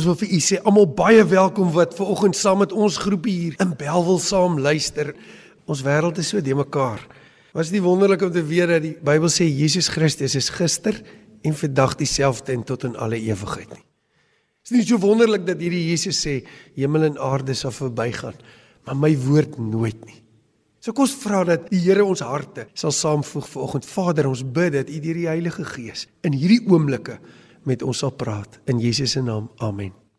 Ons wil vir u sê almal baie welkom wat ver oggend saam met ons groepie hier in Belwel saam luister. Ons wêreld is so de mekaar. Was dit wonderlik om te weet dat die Bybel sê Jesus Christus is gister en vandag dieselfde en tot in alle ewigheid nie. Is nie so wonderlik dat hierdie Jesus sê hemel en aarde sal verbygaan, maar my woord nooit nie. So kom ons vra dat die Here ons harte sal saamvoeg vir oggend. Vader, ons bid dat U deur die Heilige Gees in hierdie oomblikke met ons sal praat in Jesus se naam. Amen.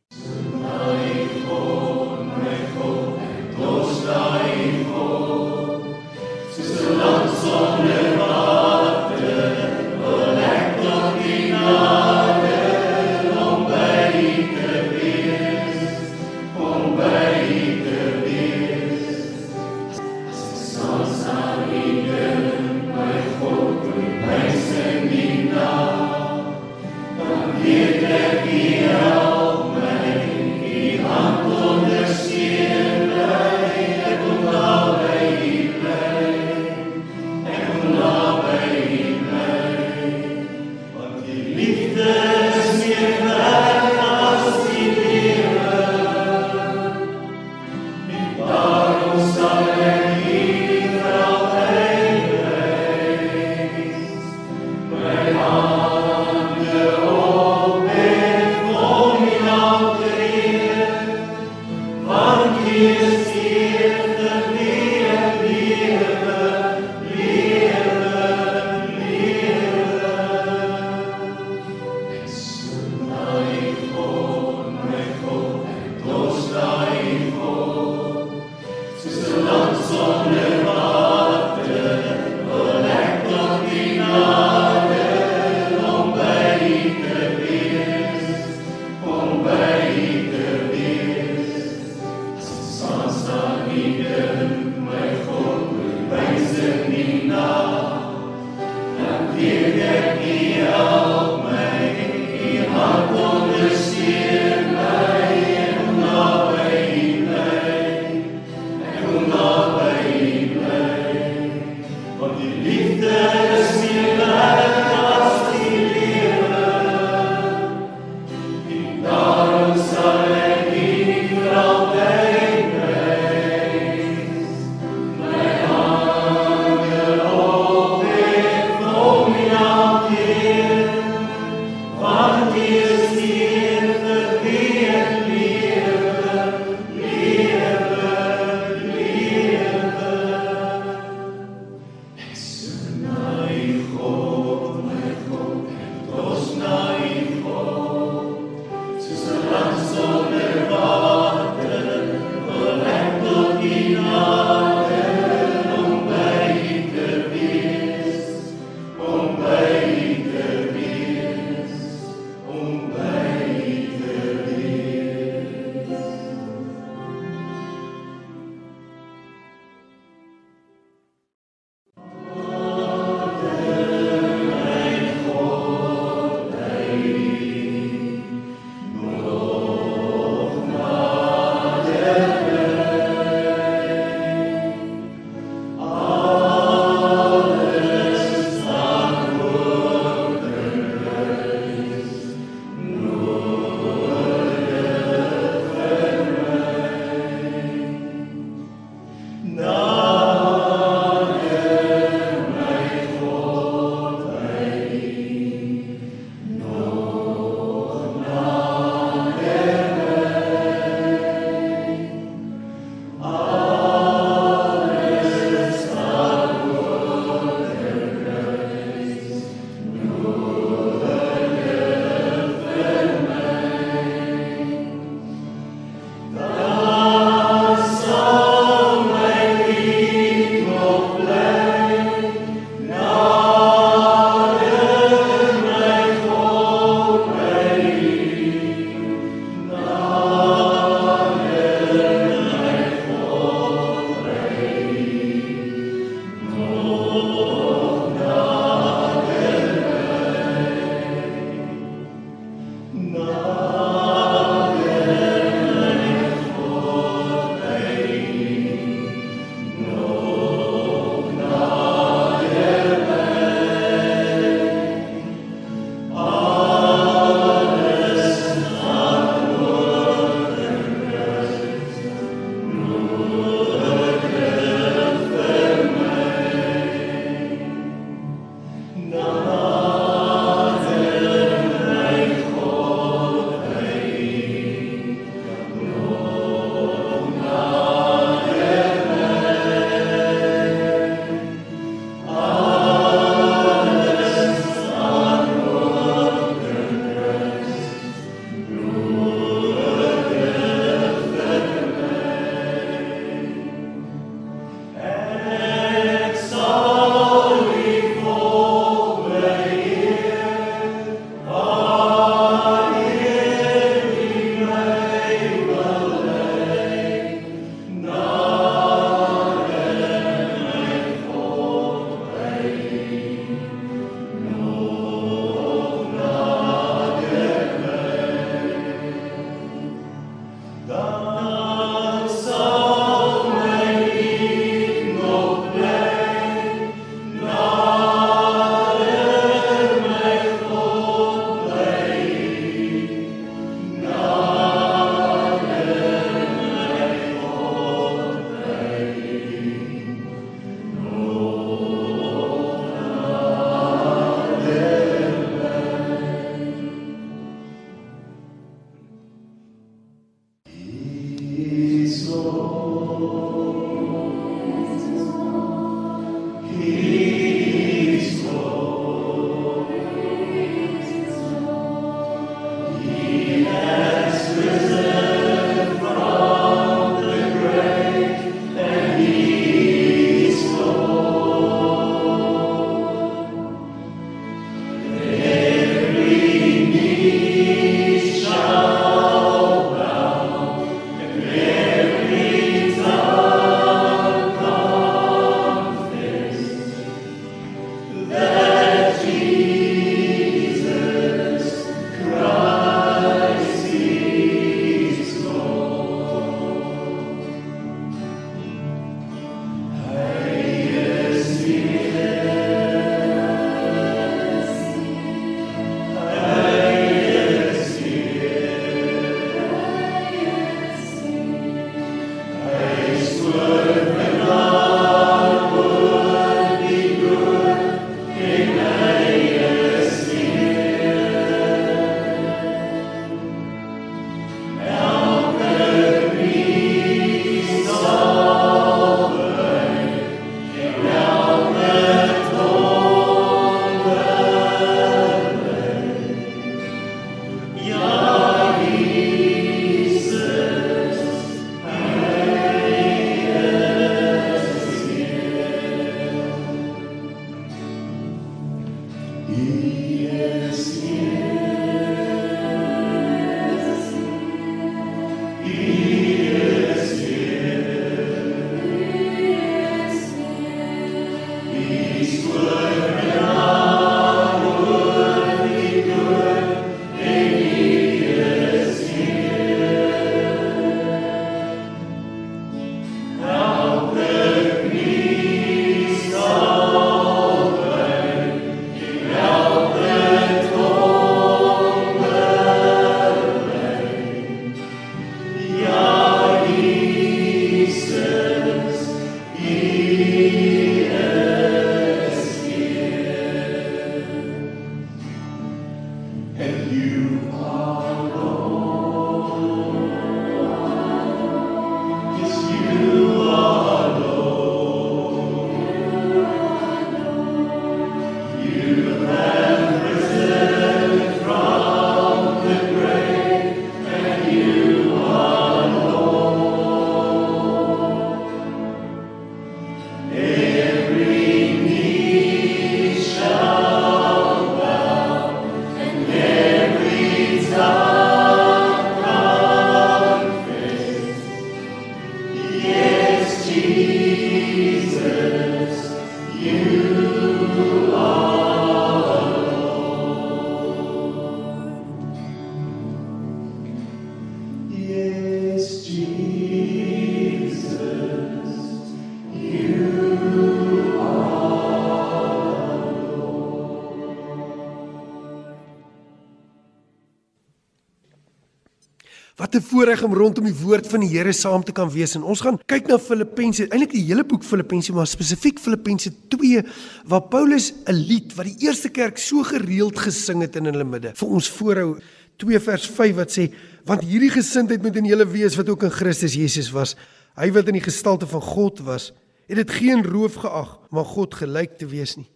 Wat 'n voorreg om rondom die woord van die Here saam te kan wees. En ons gaan kyk na Filippense, eintlik die hele boek Filippense, maar spesifiek Filippense 2 waar Paulus 'n lied wat die eerste kerk so gereeld gesing het in hulle midde vir ons voorhou 2 vers 5 wat sê want hierdie gesindheid moet in julle wees wat ook in Christus Jesus was. Hy wat in die gestalte van God was, het dit geen roof geag om aan God gelyk te wees nie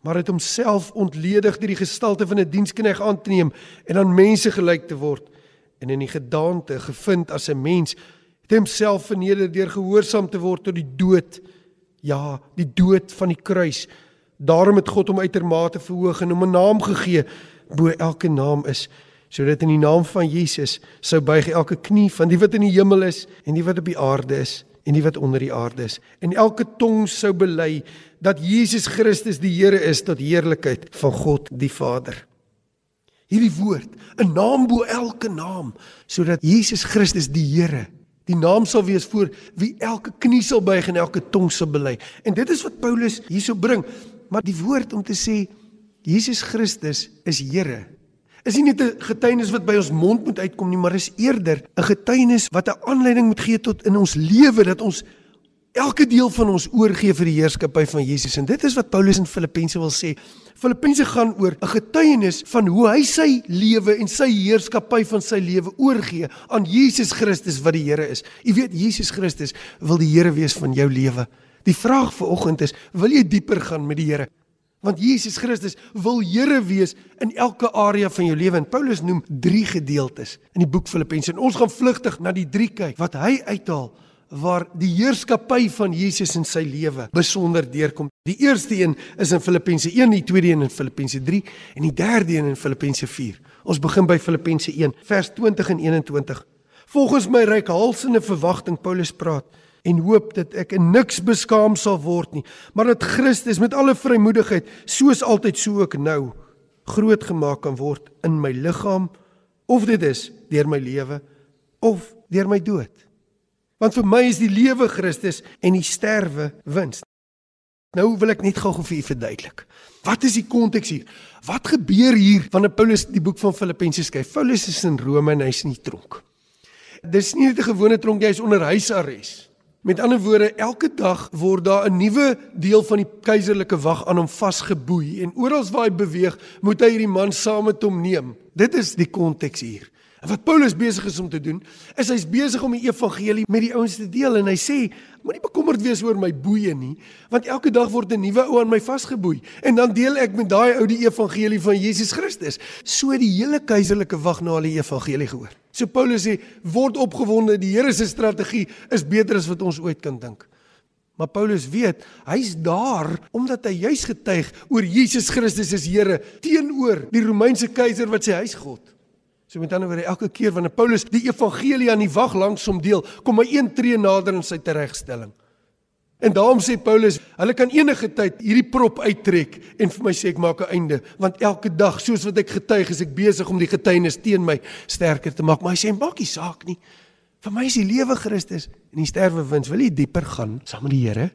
maar het homself ontledig deur die gestalte van 'n dienskneg aan te neem en aan mense gelyk te word en in die gedaante gevind as 'n mens het homself verneder deur gehoorsaam te word tot die dood. Ja die dood van die kruis. Daarom het God hom uitermate verhoog en hom 'n naam gegee bo elke naam is sodat in die naam van Jesus sou buig elke knie van die wat in die hemel is en die wat op die aarde is en die wat onder die aarde is. En elke tong sou bely dat Jesus Christus die Here is tot heerlikheid van God die Vader hierdie woord, 'n naam bo elke naam, sodat Jesus Christus die Here, die naam sal wees voor wie elke knie sal buig en elke tong sal bely. En dit is wat Paulus hierso bring. Maar die woord om te sê Jesus Christus is Here is nie net 'n getuienis wat by ons mond moet uitkom nie, maar is eerder 'n getuienis wat 'n aanleiding moet gee tot in ons lewe dat ons elke deel van ons oorgee vir die heerskappy van Jesus en dit is wat Paulus in Filippense wil sê. Filippense gaan oor 'n getuienis van hoe hy sy lewe en sy heerskappy van sy lewe oorgee aan Jesus Christus wat die Here is. U weet Jesus Christus wil die Here wees van jou lewe. Die vraag vir oggend is, wil jy dieper gaan met die Here? Want Jesus Christus wil Here wees in elke area van jou lewe. En Paulus noem 3 gedeeltes in die boek Filippense. En ons gaan vlugtig na die 3 kyk wat hy uithaal waar die heerskappy van Jesus in sy lewe besonder deurkom. Die eerste een is in Filippense 1, die tweede een in Filippense 3 en die derde een in Filippense 4. Ons begin by Filippense 1 vers 20 en 21. Volgens my reikhalsende verwagting Paulus praat en hoop dat ek in niks beskaam sal word nie, maar dat Christus met alle vrymoedigheid soos altyd so ook nou groot gemaak kan word in my liggaam of dit is deur my lewe of deur my dood. Want vir my is die lewe Christus en die sterwe wins. Nou wil ek net gou-gou vir u verduidelik. Wat is die konteks hier? Wat gebeur hier wanneer Paulus die boek van Filippense skryf? Paulus is in Rome en hy's in die tronk. Dis nie net 'n gewone tronk, hy is onder huisarrest. Met ander woorde, elke dag word daar 'n nuwe deel van die keiserlike wag aan hom vasgeboei en oral waar hy beweeg, moet hy hierdie man saam met hom neem. Dit is die konteks hier. Wat Paulus besig is om te doen, is hy's besig om die evangelie met die ouens te deel en hy sê, moenie bekommerd wees oor my boeye nie, want elke dag word 'n nuwe ou aan my vasgeboei en dan deel ek met daai ou die evangelie van Jesus Christus. So die hele keiserlike wag na hulle evangelie gehoor. So Paulus sê, word opgewonde, die Here se strategie is beter as wat ons ooit kan dink. Maar Paulus weet, hy's daar omdat hy juis getuig oor Jesus Christus as Here teenoor die Romeinse keiser wat sy huisgod. So met ander woorde, elke keer wanneer Paulus die evangelie aan die wag langs hom deel, kom hy een tree nader in sy teregstelling. En daarom sê Paulus, hulle kan enige tyd hierdie prop uittrek en vir my sê ek maak 'n einde, want elke dag soos wat ek getuig, is ek besig om die getuienis teen my sterker te maak. Maar hy sê maak nie saak nie. Vir my is die lewe Christus en die sterwe wins. Wil jy dieper gaan saam met die Here?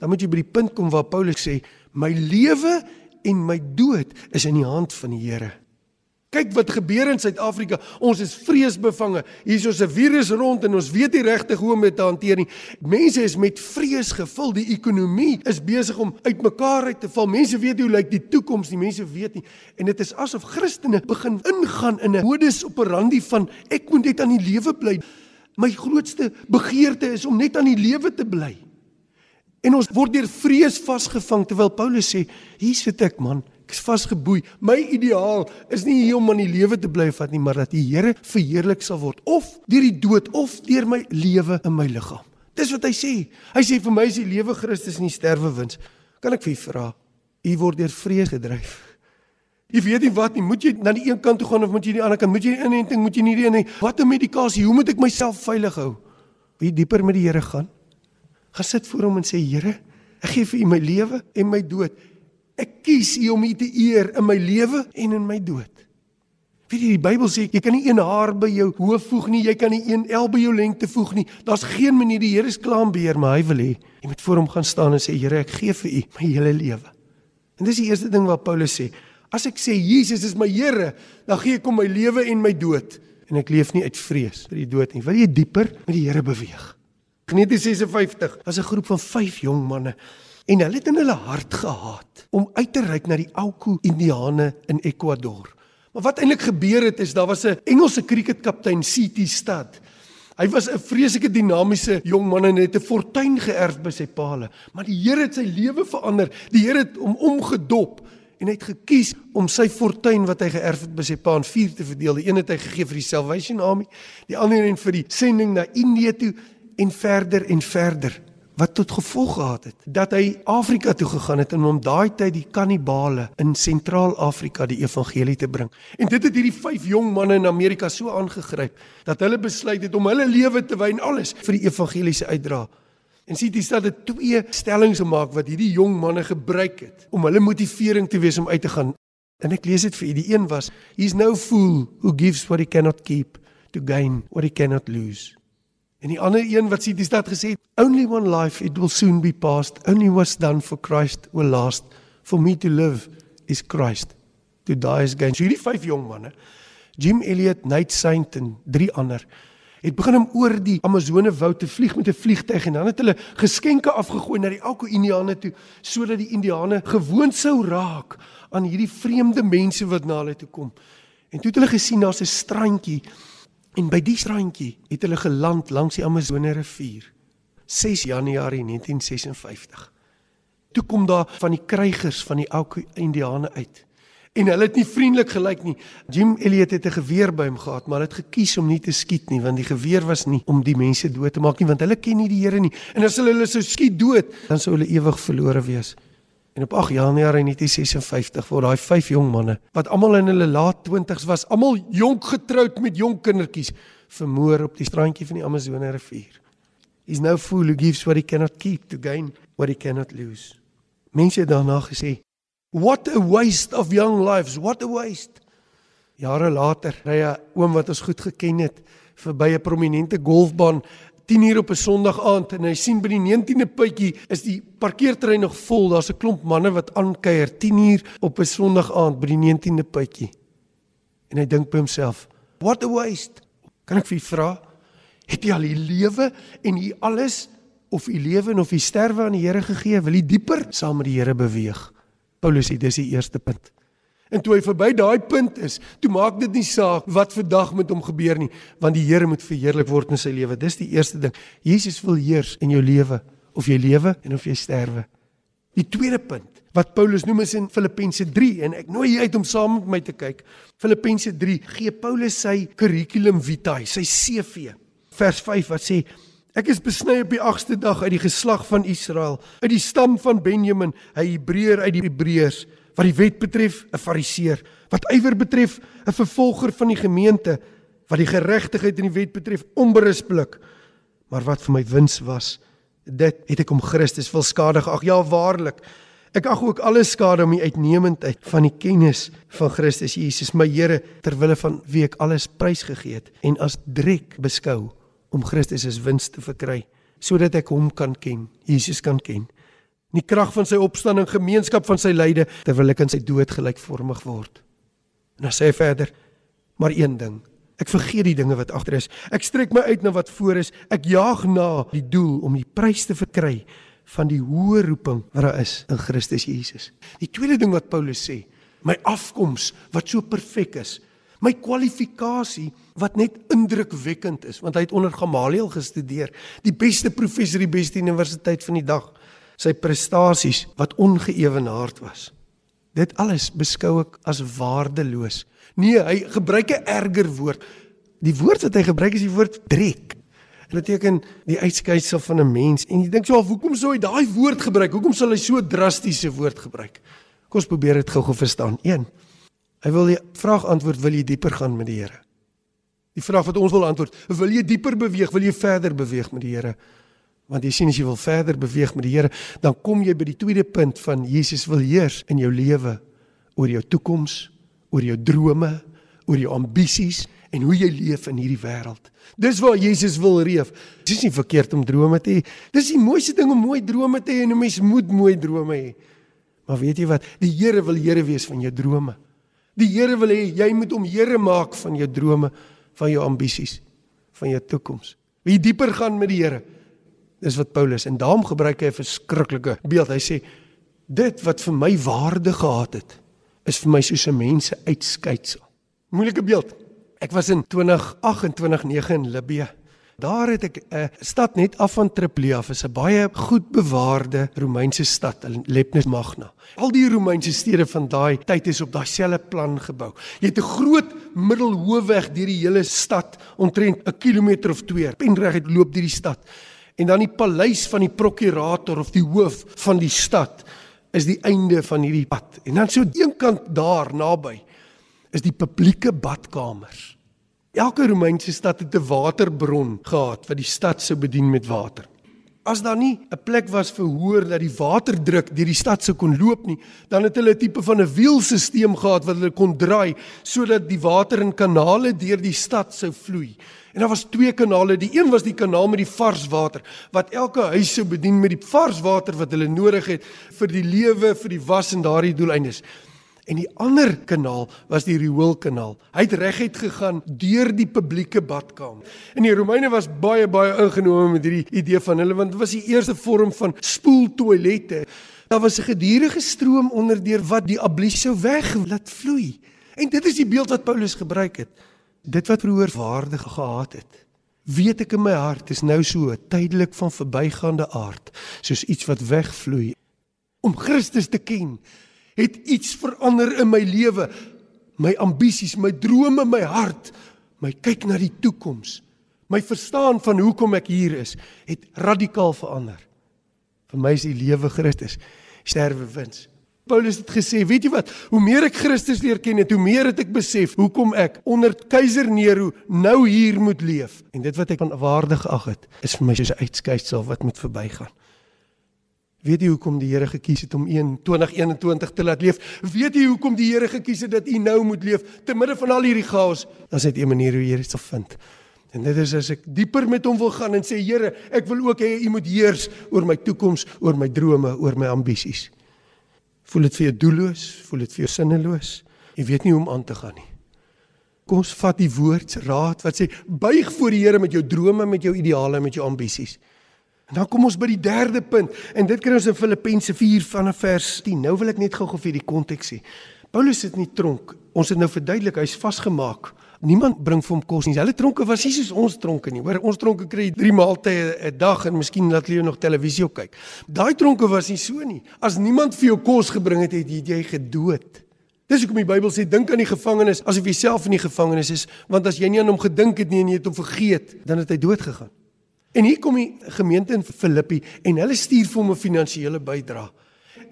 Dan moet jy by die punt kom waar Paulus sê, my lewe en my dood is in die hand van die Here. Kyk wat gebeur in Suid-Afrika. Ons is vreesbevange. Hier is 'n virus rond en ons weet nie regtig hoe om dit te hanteer nie. Mense is met vrees gevul. Die ekonomie is besig om uitmekaar uit te val. Mense weet nie hoe lyk die toekoms nie. Mense weet nie. En dit is asof Christene begin ingaan in 'n modus operandi van ek moet net aan die lewe bly. My grootste begeerte is om net aan die lewe te bly. En ons word deur vrees vasgevang terwyl Paulus sê, hier sit ek man, Ek is vasgeboei. My ideaal is nie hier om aan die lewe te bly vat nie, maar dat die Here verheerlik sal word of deur die dood of deur my lewe in my liggaam. Dis wat hy sê. Hy sê vir my is die lewe Christus en die sterwe wins. Kan ek vir u vra? U word deur vrees gedryf. Jy weet nie wat nie. Moet jy na die een kant toe gaan of moet jy die ander kant? Moet jy inenting? Moet jy nie die nie? Wat 'n medikasie? Hoe moet ek myself veilig hou? Wie dieper met die Here gaan? Gaan sit voor hom en sê Here, ek gee vir u my lewe en my dood. Ek kies U om U te eer in my lewe en in my dood. Weet jy die Bybel sê jy kan nie een haar by jou hoof voeg nie, jy kan nie een el by jou lengte voeg nie. Daar's geen manier die Here is klaar beheer, maar hy wil hê jy moet voor hom gaan staan en sê Here, ek gee vir U my hele lewe. En dis die eerste ding wat Paulus sê. As ek sê Jesus is my Here, dan gee ek hom my lewe en my dood en ek leef nie uit vrees vir die dood nie. Wil jy dieper met die Here beweeg? In 1956 was 'n groep van 5 jong manne en hulle het in hulle hart gehad om uit te reik na die Auku Indiane in Ecuador. Maar wat eintlik gebeur het is daar was 'n Engelse kriketkaptein CT Stad. Hy was 'n vreeslike dinamiese jong man en het 'n fortuin geërf by sy paal, maar die Here het sy lewe verander. Die Here het hom omgedop en hy het gekies om sy fortuin wat hy geërf het by sy pa in vier te verdeel. Die een het hy gegee vir die Salvation Army, die ander een vir die sending na Indië toe en verder en verder wat tot gevolg gehad het dat hy Afrika toe gegaan het en om daai tyd die kannibale in Sentraal-Afrika die evangelie te bring. En dit het hierdie vyf jong manne in Amerika so aangegryp dat hulle besluit het om hulle lewe te wy en alles vir die evangeliese uitdra. En sien dis dat dit twee stellings gemaak wat hierdie jong manne gebruik het om hulle motivering te wees om uit te gaan. En ek lees dit vir u. Die een was: He's no fool who gives what he cannot keep to gain what he cannot lose. En die ander een wat sê dis dat gesê only one life it will soon be past only what's done for Christ will last for me to live is Christ to die is gain. So hierdie vyf jong manne Jim Elliot, Nate Saint en drie ander het begin om oor die Amazone woud te vlieg met 'n vliegtyg en dan het hulle geskenke afgegooi na die Alko Indiane toe sodat die Indiane gewoond sou raak aan hierdie vreemde mense wat na hulle toe kom. En toe het hulle gesien daar's 'n strandjie en by die strandjie het hulle geland langs die Amazone rivier. 6 Januarie 1956. Toe kom daar van die krygers van die Alko Indiane uit en hulle het nie vriendelik gelyk nie. Jim Elliot het 'n geweer by hom gehad, maar hy het gekies om nie te skiet nie want die geweer was nie om die mense dood te maak nie want hulle ken nie die Here nie. En as hulle hulle sou skiet dood, dan sou hulle ewig verlore wees. En op 8 Januarie 1956 word daai vyf jong manne wat almal in hulle laat 20's was, almal jonk getroud met jong kindertjies, vermoor op die strandjie van die Amazone rivier. He's no fool who gives what he cannot keep to gain what he cannot lose. Mense het daarna gesê, What a waste of young lives. What a waste. Jare later ry 'n oom wat ons goed geken het verby 'n prominente golfbaan 10 uur op 'n Sondag aand en hy sien by die 19de puitjie is die parkeerterrein nog vol. Daar's 'n klomp manne wat aankuier 10 uur op 'n Sondag aand by die 19de puitjie. En hy dink by homself, "What a waste." Kan ek vir u vra, het jy al die lewe en u alles of u lewe en of u sterwe aan die Here gegee? Wil u dieper saam met die Here beweeg? Paulus sê dis die eerste punt. En toe hy verby daai punt is, toe maak dit nie saak wat vandag met hom gebeur nie, want die Here moet verheerlik word in sy lewe. Dis die eerste ding. Jesus wil heers in jou lewe, of jy lewe en of jy sterwe. Die tweede punt wat Paulus noem is in Filippense 3 en ek nooi jy uit om saam met my te kyk. Filippense 3 gee Paulus sy curriculum vitae, sy CV. Vers 5 wat sê Ek is besny op die 8ste dag uit die geslag van Israel, uit die stam van Benjamin, 'n Hebreër uit die Hebreërs, wat die wet betref, 'n Fariseer, wat ywer betref, 'n vervolger van die gemeente, wat die geregtigheid in die wet betref, onberispelik. Maar wat vir my wins was, dit het ek om Christus wil skadig. Ag ja, waarlik. Ek ag ook alles skade om die uitnemendheid van die kennis van Christus Jesus, my Here, ter wille van wie ek alles prysgegee het en as drek beskou om Christus as wins te verkry sodat ek hom kan ken, Jesus kan ken. Die krag van sy opstanding, gemeenskap van sy lyde terwyl ek in sy dood gelykvormig word. En dan sê hy verder: Maar een ding, ek vergeet die dinge wat agter is. Ek strek my uit na wat voor is. Ek jaag na die doel om die prys te verkry van die hoë roeping wat daar is in Christus Jesus. Die tweede ding wat Paulus sê, my afkoms wat so perfek is, my kwalifikasie wat net indrukwekkend is want hy het onder Gamaliel gestudeer die beste professor die beste universiteit van die dag sy prestasies wat ongeëwenaard was. Dit alles beskou ek as waardeloos. Nee hy gebruik 'n erger woord. Die woord wat hy gebruik is die woord drek. Dit beteken die uitskeisel van 'n mens. En jy dink so hoekom sou hy daai woord gebruik? Hoekom sal hy so drastiese woord gebruik? Kom ons probeer dit gou-gou verstaan. 1 Hy wil die vraag antwoord, wil jy dieper gaan met die Here? Die vraag wat ons wil antwoord, wil jy dieper beweeg, wil jy verder beweeg met die Here? Want jy sien as jy wil verder beweeg met die Here, dan kom jy by die tweede punt van Jesus wil heers in jou lewe oor jou toekoms, oor jou drome, oor jou ambisies en hoe jy leef in hierdie wêreld. Dis waar Jesus wil reef. Dis nie verkeerd om drome te hê. Dis die mooiste ding om mooi drome te hê en 'n mens moet mooi drome hê. Maar weet jy wat? Die Here wil Here wees van jou drome. Die Here wil hê jy moet hom Here maak van jou drome, van jou ambisies, van jou toekoms. Wie dieper gaan met die Here. Dis wat Paulus en daarom gebruik hy 'n verskriklike beeld. Hy sê dit wat vir my waarde gehad het, is vir my soos 'n mens se uitskeitsel. Moeilike beeld. Ek was in 2028 9 in Libië. Daar het ek 'n stad net af van Tripoli af, is 'n baie goed bewaarde Romeinse stad, Lepnis Magna. Al die Romeinse stede van daai tyd is op daai selfe plan gebou. Jy het 'n groot middelhoofweg deur die hele stad, omtrent 'n kilometer of 2, penreguit loop deur die stad. En dan die paleis van die prokurator of die hoof van die stad is die einde van hierdie pad. En dan so aan een kant daar naby is die publieke badkamers. Elke Romeinse stad het 'n waterbron gehad wat die stad sou bedien met water. As daar nie 'n plek was vir hoor dat die waterdruk deur die stad sou kon loop nie, dan het hulle 'n tipe van 'n wielstelsel gehad wat hulle kon draai sodat die water in kanale deur die stad sou vloei. En daar was twee kanale. Die een was die kanaal met die vars water wat elke huis sou bedien met die vars water wat hulle nodig het vir die lewe, vir die was en daardie doeleindes. En die ander kanaal was die rioolkanaal. Hy het reguit gegaan deur die publieke badkamer. En die Romeine was baie baie ingenome met hierdie idee van hulle want dit was die eerste vorm van spoeltoilette. Daar was 'n gedurende stroom onderdeur wat die ablis sou weg laat vloei. En dit is die beeld wat Paulus gebruik het. Dit wat vroeër waarde gehad het, weet ek in my hart is nou so tydelik van verbygaande aard, soos iets wat wegvloei. Om Christus te ken, het iets verander in my lewe. My ambisies, my drome, my hart, my kyk na die toekoms, my verstaan van hoekom ek hier is, het radikaal verander. Vir my is die lewe Christus, sterwe wins. Paulus het gesê, weet jy wat? Hoe meer ek Christus leer ken, het, hoe meer het ek besef hoekom ek onder keiser Nero nou hier moet leef. En dit wat ek van waarde geag het, is vir my soos 'n uitskeisel wat moet verbygaan. Weet jy hoekom die Here gekies het om 1 2021 te laat leef? Weet jy hoekom die Here gekies het dat u nou moet leef te midde van al hierdie chaos? Dan is dit 'n manier hoe jy dit sal vind. En dit is as ek dieper met hom wil gaan en sê Here, ek wil ook hê u moet heers oor my toekoms, oor my drome, oor my ambisies. Voel dit vir jou doelloos? Voel dit vir jou sinneloos? Jy weet nie hoe om aan te gaan nie. Kom ons vat die woord se raad wat sê buig voor die Here met jou drome, met jou ideale, met jou ambisies. En dan kom ons by die derde punt en dit kry ons in Filippense 4 vanaf vers 10. Nou wil ek net gou-gou vir die konteks sê. Paulus sit in die tronk. Ons het nou verduidelik hy's vasgemaak niemand bring vir hom kos nie. Hulle tronke was nie soos ons tronke nie. Hoor, ons tronke kry 3 maaltye 'n dag en miskien laat hulle nog televisie kyk. Daai tronke was nie so nie. As niemand vir jou kos gebring het, het jy gedood. Dis hoekom die Bybel sê dink aan die gevangenes asof jy self in die gevangenis is, want as jy nie aan hom gedink het nie en jy het hom vergeet, dan het hy dood gegaan. En hier kom die gemeente in Filippi en hulle stuur vir hom 'n finansiële bydrae.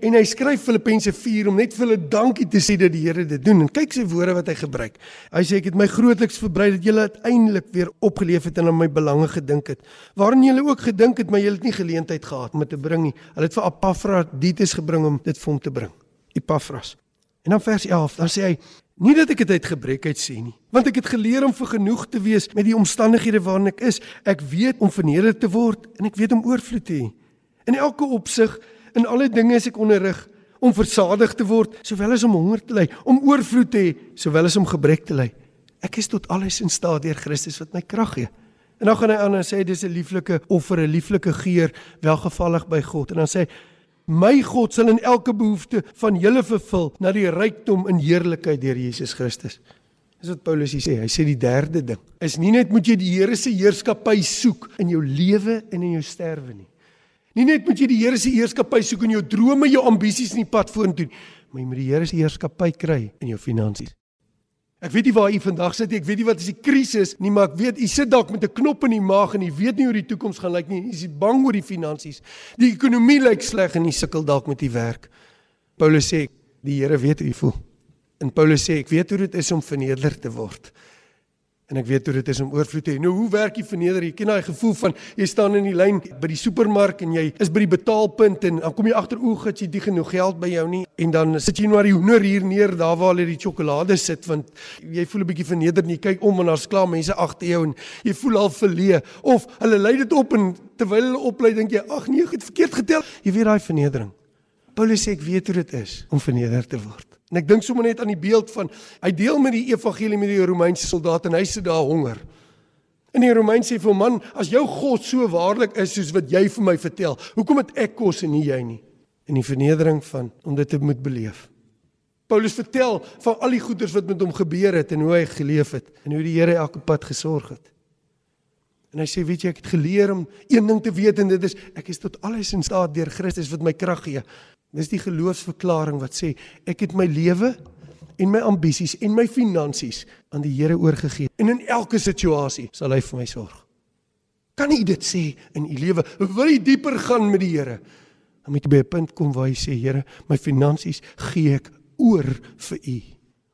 En hy skryf Filippense 4 om net vir hulle dankie te sê dat die Here dit doen. En kyk sy woorde wat hy gebruik. Hy sê ek het my grootliks verbrei dat julle uiteindelik weer opgeleef het en aan my belange gedink het. Waarin julle ook gedink het, maar julle het nie geleentheid gehad om dit te bring nie. Hulle het vir Epafroditus gebring om dit vir hom te bring. Epafras. En dan vers 11, dan sê hy Nie dat ek dit uit gebrekheid sê nie, want ek het geleer om vergenoeg te wees met die omstandighede waarin ek is. Ek weet om verneder te word en ek weet om oorvloed te hê. In elke opsig In alle dinge is ek onderrig om versadig te word, sowel as om honger te ly, om oorvloed te hê, sowel as om gebrek te ly. Ek is tot alles in staat deur Christus wat my krag gee. En dan gaan hy aan en sê dis 'n lieflike offer, 'n lieflike geur, welgevallig by God. En dan sê hy my God sal in elke behoefte van julle vervul na die rykdom in heerlikheid deur Jesus Christus. Dis wat Paulus hier sê. Hy sê die derde ding is nie net moet jy die Here se heerskappy soek in jou lewe en in jou sterwe nie. Nie net moet jy die Here se heerskappy soek in jou drome, jou ambisies in die pad vorentoe, maar jy moet die Here se heerskappy kry in jou finansies. Ek weet nie waar u vandag sit nie, ek weet nie wat is die krisis nie, maar ek weet u sit dalk met 'n knop in die maag en u weet nie hoe die toekoms gaan lyk nie. U is bang oor die finansies. Die ekonomie lyk sleg en u sukkel dalk met u werk. Paulus sê die Here weet hoe u voel. En Paulus sê ek weet hoe dit is om verneder te word. En ek weet hoe dit is om oorvloed te hê. Nou hoe werk die verneder? Jy ken daai gevoel van jy staan in die lyn by die supermark en jy is by die betaalpunt en dan kom jy agter oë dat jy nie genoeg geld by jou nie en dan sit jy nou hoender hier neer daar waar hulle die sjokolade sit want jy voel 'n bietjie verneder en jy kyk om en daar's klaar mense agter jou en jy voel al verleë of hulle lei dit op en terwyl hulle oplei dink jy ag nee ek het verkeerd getel. Jy weet daai vernedering. Paulus sê ek weet hoe dit is om verneder te word. En ek dink sommer net aan die beeld van hy deel met die evangelie met die Romeinse soldaat en hy sit daar honger. En die Romein sê vir man, as jou God so waarlik is soos wat jy vir my vertel, hoekom het ek kos en nie jy nie? In die vernedering van om dit te moet beleef. Paulus vertel van al die goeders wat met hom gebeur het en hoe hy geleef het en hoe die Here elke pad gesorg het. En hy sê, weet jy, ek het geleer om een ding te weet en dit is ek is tot alles in staat deur Christus wat my krag gee. Dis die geloofsverklaring wat sê ek het my lewe en my ambisies en my finansies aan die Here oorgegee. En in elke situasie sal hy vir my sorg. Kan jy dit sê in u lewe? Wil jy dieper gaan met die Here? Dan moet jy by 'n punt kom waar jy sê, Here, my finansies gee ek oor vir u.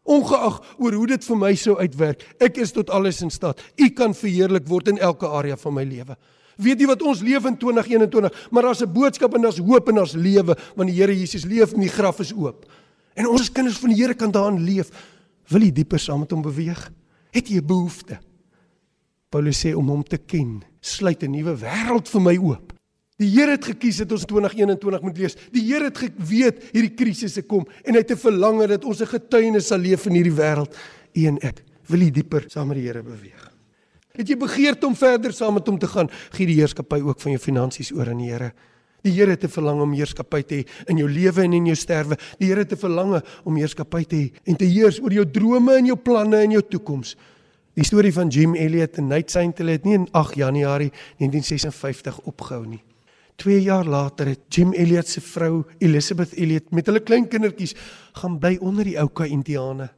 Ongeag oor hoe dit vir my sou uitwerk, ek is tot alles in staat. U kan verheerlik word in elke area van my lewe. Weet jy wat ons leef in 2021, maar daar's 'n boodskap en daar's hoop en daar's lewe want die Here Jesus leef en die graf is oop. En ons as kinders van die Here kan daarin leef. Wil jy dieper saam met hom beweeg? Het jy 'n behoefte? Paulus sê om hom te ken, sluit 'n nuwe wêreld vir my oop. Die Here het gekies dat ons 2021 moet lees. Die Here het geweet hierdie krisisse kom en hy het 'n verlange dat ons 'n getuienis sal leef in hierdie wêreld. U en ek wil hier dieper saam met die Here beweeg. Het jy begeerte om verder saam met hom te gaan? Gee die heerskappy ook van jou finansies oor aan die Here. Die Here het 'n verlang om heerskappy te hê in jou lewe en in jou sterwe. Die Here het 'n verlange om heerskappy te hê en te heers oor jou drome en jou planne en jou toekoms. Die storie van Jim Elliot en Nate Saint het nie in 8 Januarie 1956 opgehou nie. 2 jaar later het Jim Elliot se vrou Elizabeth Elliot met hulle klein kindertjies gaan bly onder die Ouka Indiane.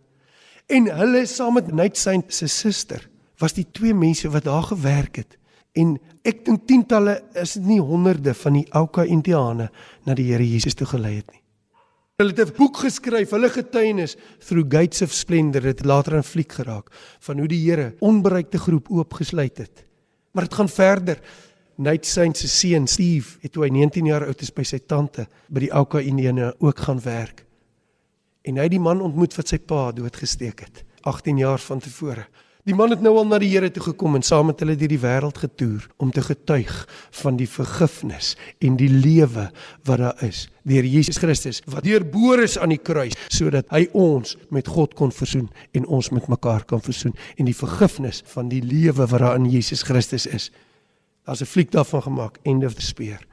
En hulle saam met Nate Saint se suster was die twee mense wat daar gewerk het En ek dink tientalle is dit nie honderde van die Ouka Indiane na die Here Jesus toe gelei het nie. Hulle het 'n boek geskryf, hulle getuienis through gates of splendor het later in fliek geraak van hoe die Here onbereikte groep oopgesluit het. Maar dit gaan verder. Nate Saint se seun Steve het toe hy 19 jaar oud is by sy tante by die Ouka Indiane ook gaan werk. En hy het die man ontmoet wat sy pa doodgesteek het 18 jaar van tevore. Die man het nou al na die Here toe gekom en saam met hulle deur die wêreld getoer om te getuig van die vergifnis en die lewe wat daar is deur Jesus Christus wat deurboor is aan die kruis sodat hy ons met God kon versoen en ons met mekaar kan versoen en die vergifnis van die lewe wat daar in Jesus Christus is. Daar's 'n fliek daarvan gemaak End of the Spear.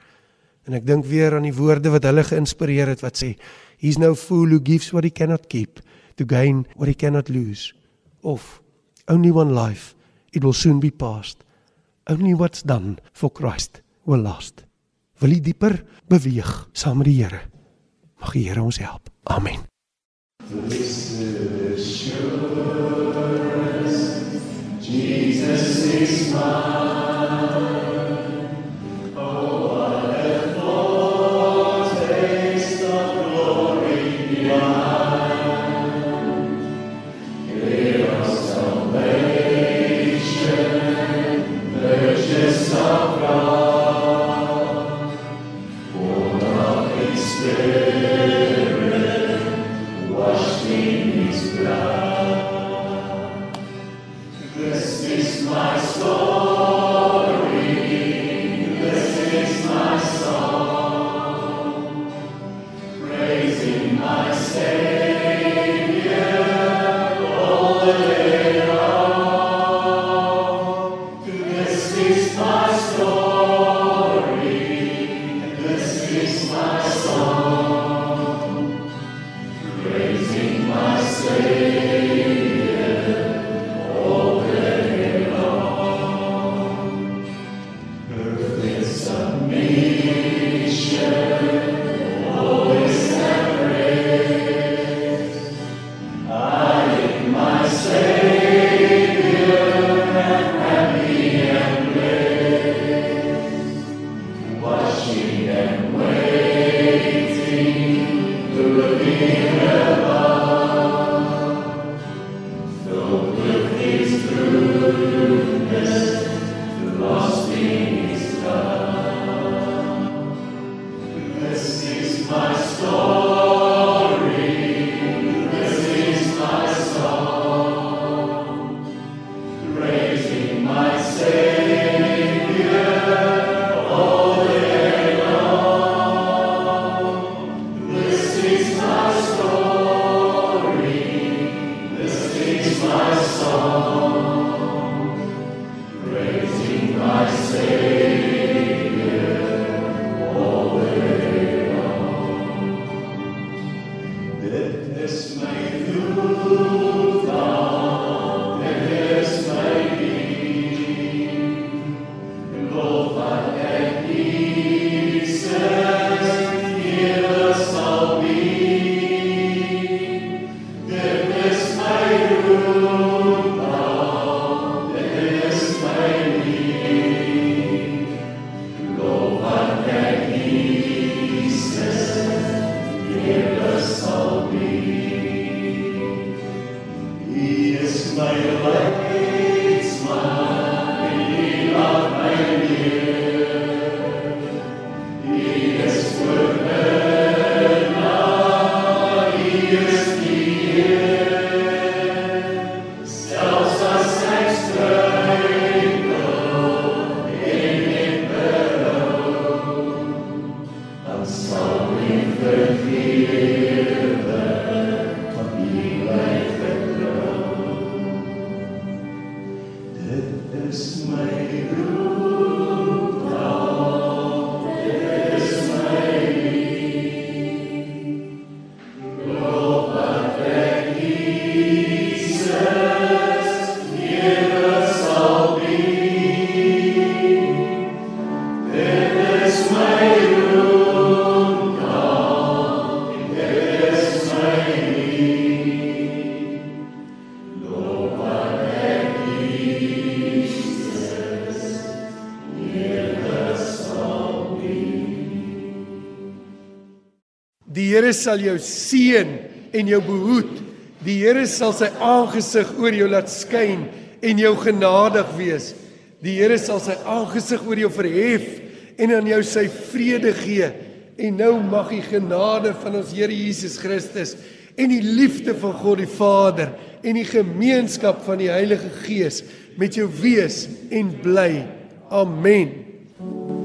En ek dink weer aan die woorde wat hulle geïnspireer het wat sê he's no fool who gives what he cannot keep to gain what he cannot lose. Of only one life. It will soon be past. Only what's done for Christ will last. Wil jy dieper beweeg saam met die Here? Mag die Here ons help. Amen. Jesus is mine. Here sal jou seën en jou behoed. Die Here sal sy aangesig oor jou laat skyn en jou genadig wees. Die Here sal sy aangesig oor jou verhef en aan jou sy vrede gee. En nou mag die genade van ons Here Jesus Christus en die liefde van God die Vader en die gemeenskap van die Heilige Gees met jou wees en bly. Amen.